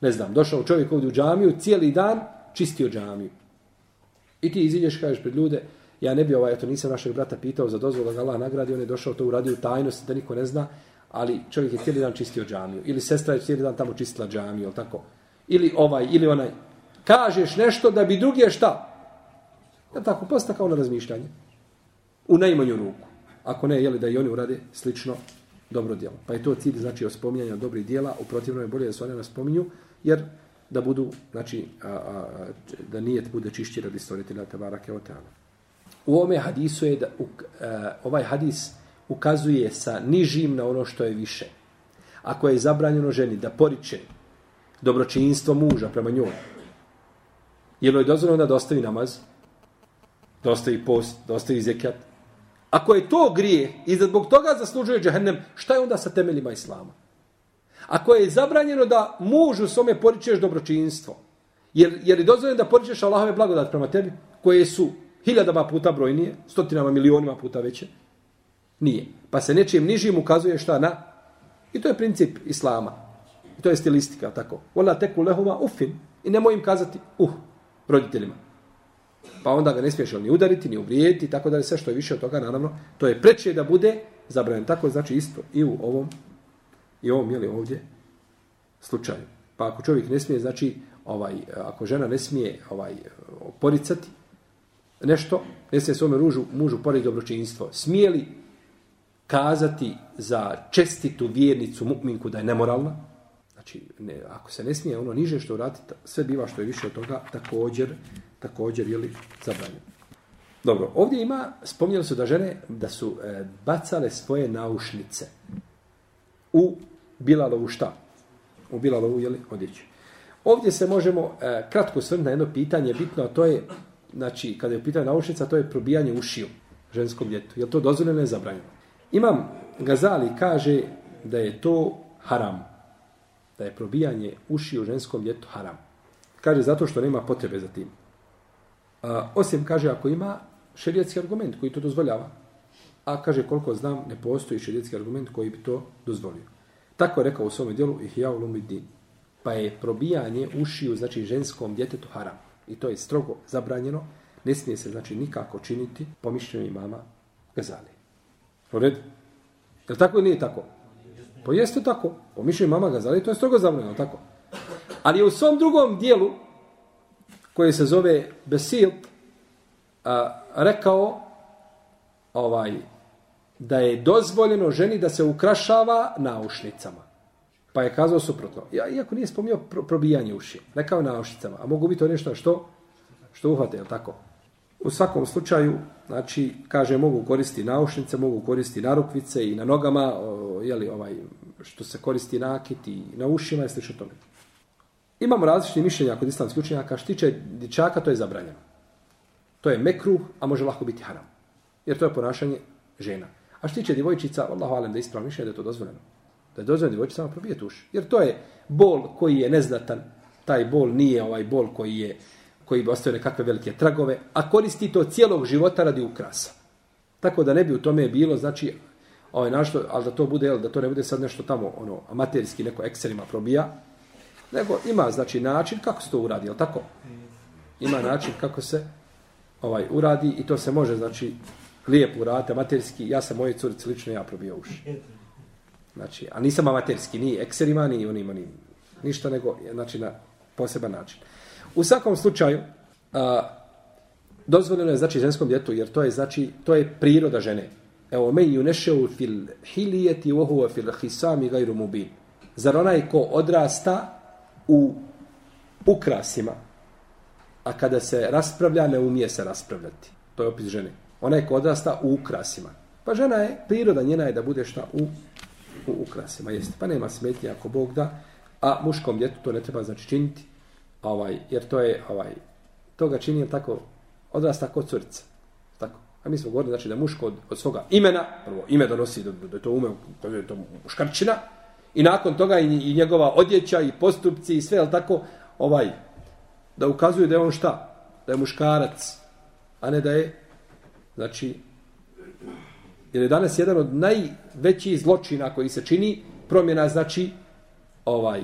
Ne znam, došao čovjek ovdje u džamiju, cijeli dan čistio džamiju. I ti iziđeš, kažeš pred ljude, ja ne bi ovaj, eto nisam našeg brata pitao za dozvolu da ga Allah nagradi, on je došao to uradio u tajnosti da niko ne zna, ali čovjek je cijeli dan čistio džamiju. Ili sestra je cijeli dan tamo čistila džamiju, tako? Ili ovaj, ili onaj. Kažeš nešto da bi drugi je šta? Ja tako, pa posta kao na razmišljanje. U najmanju ruku. Ako ne, jeli da i oni urade slično dobro djelo. Pa je to cilj, znači, o spominjanju dobrih dijela, u protivnom je bolje da se one nas spominju, jer da budu, znači, a, a, da nije bude čišći radi stvoritelja Tebarake Oteana. U ovome hadisu je da, u, a, ovaj hadis ukazuje sa nižim na ono što je više. Ako je zabranjeno ženi da poriče dobročinstvo muža prema njoj, je li je dozvoljeno da ostavi namaz, da ostavi post, da ostavi zekat. Ako je to grije i zbog toga zaslužuje džehennem, šta je onda sa temeljima islama? Ako je zabranjeno da mužu svome poričeš dobročinstvo, jer, jer je dozvoljeno da poričeš Allahove blagodat prema tebi, koje su hiljadama puta brojnije, stotinama milionima puta veće, nije. Pa se nečijem nižim ukazuje šta na... I to je princip islama. I to je stilistika, tako. Ola teku lehuma ufin. I nemoj im kazati uh, roditeljima. Pa onda ga ne smiješ ni udariti, ni uvrijediti, tako da je sve što je više od toga, naravno, to je preče da bude zabranjeno. Tako znači isto i u ovom I ovom jeli ovdje slučaju. Pa ako čovjek ne smije, znači, ovaj, ako žena ne smije ovaj, poricati nešto, ne smije svome mužu, mužu pored dobročinstvo, smije li kazati za čestitu vjernicu mukminku da je nemoralna? Znači, ne, ako se ne smije ono niže što uraditi, sve biva što je više od toga, također, također je li zabranjeno. Dobro, ovdje ima, spominjali su da žene da su e, bacale svoje naušnice u Bilalovu šta? U Bilalovu, jeli, odjeću. Ovdje se možemo e, kratko svrnuti na jedno pitanje, bitno, a to je, znači, kada je u pitanju to je probijanje ušiju ženskom djetu. Je to dozvoljeno ili zabranjeno? Imam Gazali kaže da je to haram. Da je probijanje ušiju ženskom djetu haram. Kaže zato što nema potrebe za tim. A, osim kaže ako ima šerijetski argument koji to dozvoljava. A kaže koliko znam ne postoji šerijetski argument koji bi to dozvolio. Tako je rekao u svome dijelu Ihya Ulumuddin. Pa je probijanje ušiju, znači ženskom djetetu haram. I to je strogo zabranjeno. Ne smije se, znači, nikako činiti po mišljenju imama Gazali. U redu? Je li tako ili nije tako? Po pa jeste tako. Po mišljenju imama Gazali to je strogo zabranjeno, tako? Ali je u svom drugom dijelu, koje se zove Besilt, a, rekao ovaj, da je dozvoljeno ženi da se ukrašava naušnicama. Pa je kazao suprotno. Ja, iako nije spomnio pro, probijanje uši, rekao naušnicama, a mogu biti to nešto što, što uhvate, je tako? U svakom slučaju, znači, kaže, mogu koristiti naušnice, mogu koristiti narukvice i na nogama, o, jeli, ovaj, što se koristi nakit i na ušima i slično tome. Imamo različite mišljenja kod islamskih učenjaka, što tiče dječaka, to je zabranjeno. To je mekruh, a može lako biti haram. Jer to je ponašanje žena. A što tiče djevojčica, Allahu alem da ispravno mišljenje da je to dozvoljeno. Da je dozvoljeno djevojčicama probijeti uši. Jer to je bol koji je neznatan. Taj bol nije ovaj bol koji je koji bi ostavio nekakve velike tragove, a koristi to cijelog života radi ukrasa. Tako da ne bi u tome bilo, znači, ovaj našto, ali da to bude, da to ne bude sad nešto tamo, ono, amaterijski neko ekserima probija, nego ima, znači, način kako se to uradi, je tako? Ima način kako se ovaj uradi i to se može, znači, lijepo uraditi, amaterski. ja sam moje curice lično ja probio uši. Znači, a nisam amaterski, ni ekserima, ni onima, ni ništa, nego, znači, na poseban način. U svakom slučaju, a, dozvoljeno je, znači, ženskom djetu, jer to je, znači, to je priroda žene. Evo, me ju nešeu fil hilijeti, huwa fil hisami gajru mubin. Zar onaj ko odrasta u ukrasima, a kada se raspravlja, ne umije se raspravljati. To je opis žene. Ona je odrasta u ukrasima. Pa žena je, priroda njena je da bude šta u u ukrasima, jeste. Pa nema smetnje ako Bog da, a muškom djetu to ne treba znači činiti, ovaj, jer to je, ovaj, to ga čini tako, odrasta kod curica. Tako. A mi smo govorili, znači da muško od, od svoga imena, prvo ime donosi, da, da je to ume, da je to muškarčina, i nakon toga i, i njegova odjeća i postupci i sve, ali tako, ovaj, da ukazuje da je on šta? Da je muškarac, a ne da je, znači, Jer je danas jedan od najvećih zločina koji se čini promjena, znači, ovaj,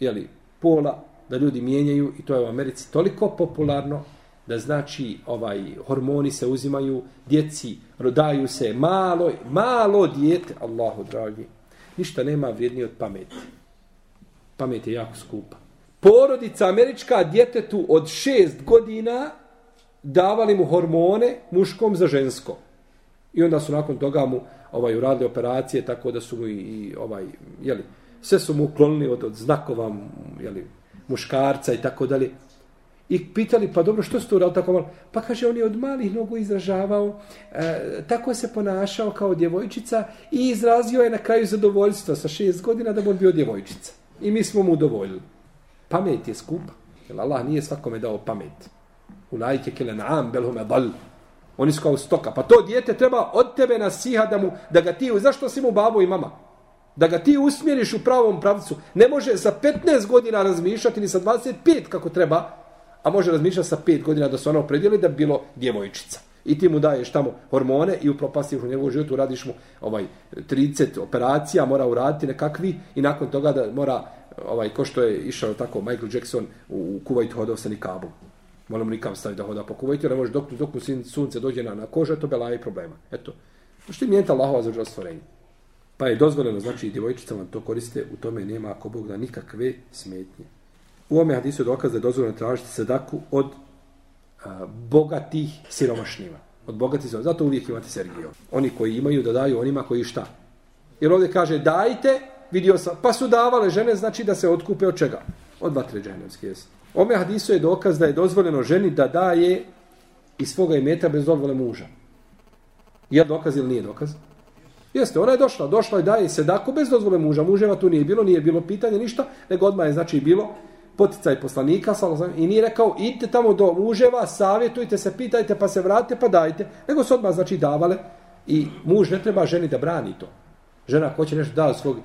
jeli, pola, da ljudi mijenjaju i to je u Americi toliko popularno da znači ovaj hormoni se uzimaju djeci rodaju se malo malo dijete Allahu dragi ništa nema vrijednije od pameti. Pamet je jako skupa. Porodica američka djetetu od šest godina davali mu hormone muškom za žensko. I onda su nakon toga mu ovaj uradili operacije tako da su mu i, i ovaj je li sve su mu uklonili od, od znakova je li muškarca i tako dalje. I pitali, pa dobro, što ste uradili tako malo? Pa kaže, on je od malih nogu izražavao, e, tako se ponašao kao djevojčica i izrazio je na kraju zadovoljstvo sa šest godina da bi on bio djevojčica. I mi smo mu udovoljili. Pamet je skupa. Jer Allah nije svakome dao pamet. U lajke kele naam belhume dal. Oni su kao stoka. Pa to dijete treba od tebe nasiha da, mu, da ga ti... Zašto si mu babo i mama? Da ga ti usmjeriš u pravom pravcu. Ne može za 15 godina razmišljati ni sa 25 kako treba, a može razmišljati sa 5 godina da se ona opredijeli da bi bilo djevojčica. I ti mu daješ tamo hormone i upropastiš u njegovu životu, radiš mu ovaj 30 operacija, mora uraditi nekakvi i nakon toga da mora, ovaj, ko što je išao tako Michael Jackson u Kuwait hodao sa nikabom. Moramo nikam staviti da hoda po kuvajtu, ne može dok, dok mu sunce dođe na, na kožu, to bela i problema. Eto. Što je mijenta Allahova za stvorenje. Pa je dozvoljeno, znači i djevojčicama to koriste, u tome nema ako Bog da nikakve smetnje. U ome hadisu je dokaz da je dozvoljeno tražiti sadaku od a, bogatih siromašnjima. Od bogatih siromašnjima. Zato uvijek imate Sergio. Oni koji imaju da daju onima koji šta. Jer ovdje kaže dajte, vidio sam, pa su davale žene, znači da se otkupe od čega? Od vatre dženevske, jesi. Ome hadisu je dokaz da je dozvoljeno ženi da daje iz svoga imeta bez dozvole muža. Je dokaz ili nije dokaz? Jeste, ona je došla, došla i daje sedako bez dozvole muža. Muževa tu nije bilo, nije bilo pitanje ništa, nego odmah je znači bilo poticaj poslanika i nije rekao idite tamo do muževa, savjetujte se, pitajte pa se vratite pa dajte. Nego su odmah znači davale i muž ne treba ženi da brani to. Žena ko će nešto da svog,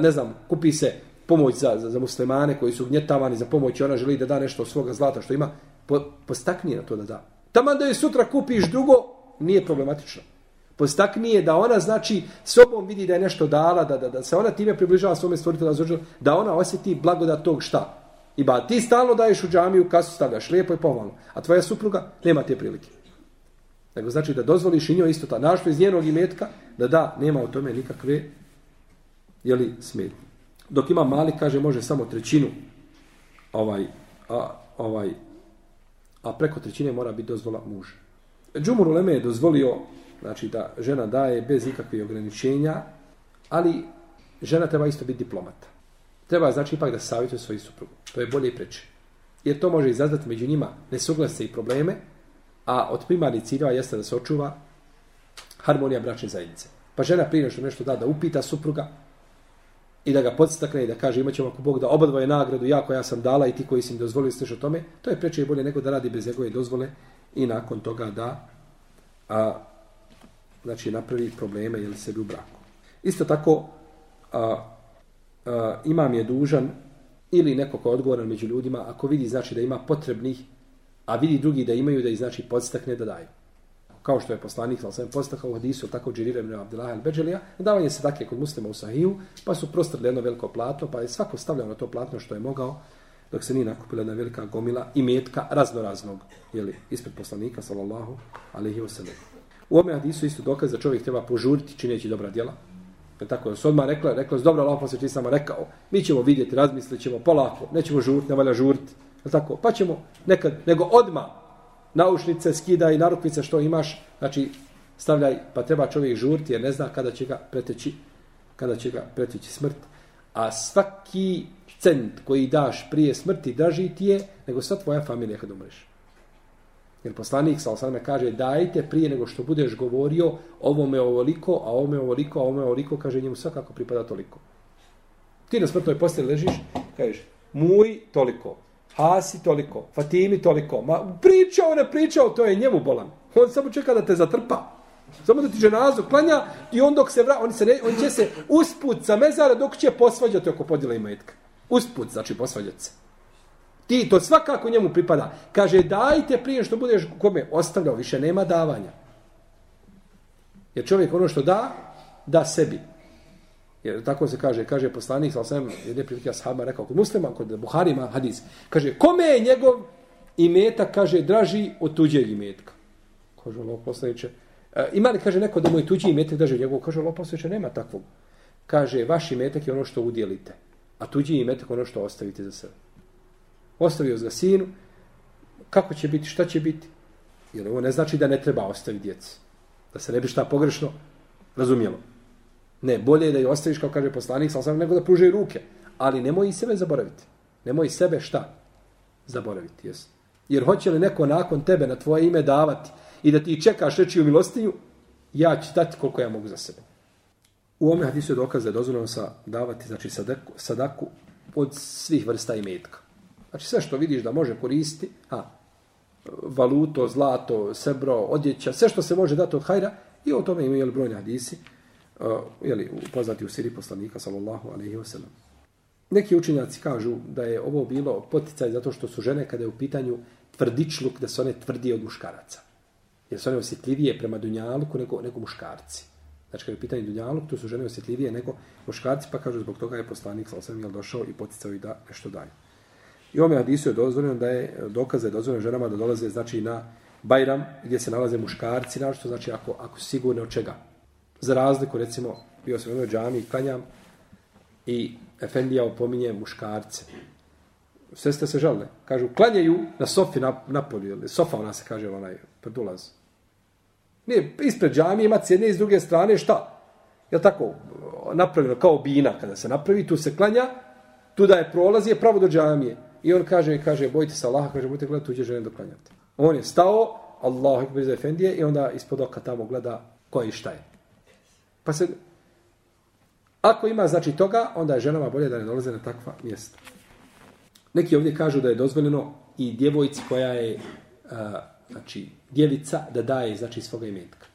ne znam, kupi se pomoć za, za, za muslimane koji su gnjetavani za pomoć i ona želi da da nešto od svoga zlata što ima, po, postaknije na to da da. Taman da je sutra kupiš drugo, nije problematično. Postaknije da ona znači sobom vidi da je nešto dala, da, da, da se ona time približava svome stvoritelju da, da ona osjeti blagodat tog šta. I ba, ti stalno daješ u džamiju, kasu stavljaš, lijepo i pomalo. A tvoja supruga nema te prilike. Nego znači da dozvoliš i njoj isto ta našto iz njenog imetka, da da, nema u tome nikakve jeli, smetnje dok ima mali kaže može samo trećinu ovaj a ovaj a preko trećine mora biti dozvola muža. Džumur Uleme je dozvolio znači da žena daje bez ikakvih ograničenja, ali žena treba isto biti diplomata. Treba znači ipak da savjetuje svoju suprugu. To je bolje i preče. Jer to može izazvati među njima nesuglase i probleme, a od primarnih ciljeva jeste da se očuva harmonija bračne zajednice. Pa žena prije što nešto da, da upita supruga, i da ga podstakne i da kaže imat ćemo ako Bog da obadvoje nagradu jako ja sam dala i ti koji si mi dozvolili sliš o tome, to je preče i bolje nego da radi bez njegove dozvole i nakon toga da a, znači napravi probleme ili sebi u braku. Isto tako a, a, imam je dužan ili neko ko je odgovoran među ljudima, ako vidi znači da ima potrebnih, a vidi drugi da imaju, da ih znači podstakne da daju. Kao što je poslanik, ali sam podstakao u hadisu, tako Džirira ibn Abdullah al-Beđelija, davanje se takve kod muslima u Sahiju, pa su prostrli jedno veliko platno, pa je svako stavljao na to platno što je mogao, dok se nije nakupila jedna velika gomila i metka raznoraznog, jeli, ispred poslanika, sallallahu alaihi wa sallam. U ome hadisu isto dokaz da čovjek treba požuriti čineći dobra djela, Je tako, su odmah rekla, rekla su, dobro, Allah poslije samo rekao, mi ćemo vidjeti, razmislit ćemo polako, nećemo žurt, ne valja žurt. Je tako, pa ćemo nekad, nego odmah naušnice skida i narukvice što imaš, znači stavljaj, pa treba čovjek žurti jer ne zna kada će ga preteći, kada će ga preteći smrt. A svaki cent koji daš prije smrti draži ti je nego sva tvoja familija kad umreš. Jer poslanik sa osaname kaže dajte prije nego što budeš govorio ovome ovoliko, a ovome ovoliko, a ovome ovoliko, kaže njemu svakako pripada toliko. Ti na smrtnoj postelji ležiš, kažeš, muj toliko, Hasi toliko, Fatimi toliko, ma pričao, ne pričao, to je njemu bolan. On samo čeka da te zatrpa. Samo da ti ženazu klanja i on dok se vra, on, se ne, on će se usput sa mezara dok će posvađati oko podjela imetka. Usput, znači posvađati se. Ti, to svakako njemu pripada. Kaže, dajte prije što budeš kome ostavljao, više nema davanja. Jer čovjek ono što da, da sebi. Jer tako se kaže, kaže poslanik, sa sam jedne prilike ashaba rekao, kod muslima, kod Buharima, hadis, kaže, kome je njegov imetak, kaže, draži od tuđeg imetka? Kaže, Allah poslaniče, e, ima li, kaže, neko da moj tuđi imetak draži od njegovog? Kaže, Allah poslaniče, nema takvog. Kaže, vaš imetak je ono što udjelite, a tuđi imetak ono što ostavite za sebe ostavio za sinu, kako će biti, šta će biti? Jer ovo ne znači da ne treba ostaviti djeci. Da se ne bi šta pogrešno razumijelo. Ne, bolje je da je ostaviš, kao kaže poslanik, sam nego da pruže ruke. Ali nemoj i sebe zaboraviti. Nemoj sebe šta? Zaboraviti, jes. Jer hoće li neko nakon tebe na tvoje ime davati i da ti čekaš reći u milostinju, ja ću dati koliko ja mogu za sebe. U ome hadisu je dokaz da je dozvoljeno sa davati, znači sadaku, sadaku od svih vrsta imetka. Znači sve što vidiš da može koristiti, a, valuto, zlato, sebro, odjeća, sve što se može dati od hajra, i o tome imaju brojni hadisi, uh, jeli, poznati u siri poslanika, sallallahu alaihi wa sallam. Neki učenjaci kažu da je ovo bilo poticaj zato što su žene kada je u pitanju tvrdičluk, da su one tvrdije od muškaraca. Jer su one osjetljivije prema dunjaluku nego, nego muškarci. Znači kada je u pitanju dunjaluk, tu su žene osjetljivije nego muškarci, pa kažu zbog toga je poslanik, sallallahu alaihi wa sallam došao i poticao i da nešto daju. I ome hadisu je dozvoljeno da je dokaze je dozvoljeno ženama da dolaze znači na Bajram gdje se nalaze muškarci, našto znači ako, ako sigurno od čega. Za razliku, recimo, bio sam u jednoj džami i klanjam i Efendija opominje muškarce. Sve ste se žalile. Kažu, klanjaju na sofi na, na polju. Ili sofa ona se kaže, onaj pred ulaz. Nije, ispred džami ima s jedne i s druge strane, šta? Je tako? Napravljeno kao bina kada se napravi, tu se klanja, tu da je prolaz je pravo do džamije. I on kaže, kaže, bojite se Allaha, kaže, bojte gledati tuđe žene doklanjati. On je stao, Allahu ekber za Efendije, i onda ispod oka tamo gleda ko je i šta je. Pa se, ako ima znači toga, onda je ženama bolje da ne dolaze na takva mjesta. Neki ovdje kažu da je dozvoljeno i djevojci koja je, a, znači, djevica da daje, znači, svoga imetka.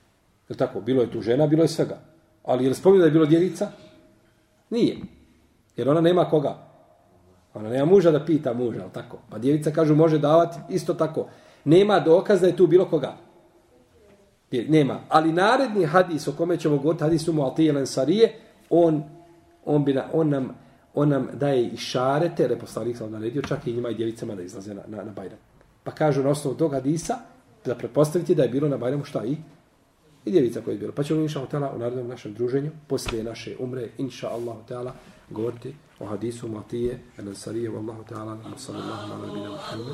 Je tako? Bilo je tu žena, bilo je svega. Ali je li spomenuo da je bilo djevica? Nije. Jer ona nema koga. Ona nema muža da pita muža, ali tako? Pa djevica kažu može davati isto tako. Nema dokaz da je tu bilo koga. Nema. Ali naredni hadis o kome ćemo govoriti, hadis umu Altije Sarije, on, on, bi na, on, nam, on nam daje i šarete, jer je poslanik sam naredio, čak i njima i djevicama da izlaze na, na, na Bajram. Pa kažu na osnovu tog hadisa, da pretpostaviti da je bilo na Bajramu šta i? I djevica koja je bilo. Pa ćemo inša Allah u narednom našem druženju, poslije naše umre, inša Allah govoriti o hadisu Matije, el-Sarije, wallahu ta'ala, sallallahu ala nabina Muhammed.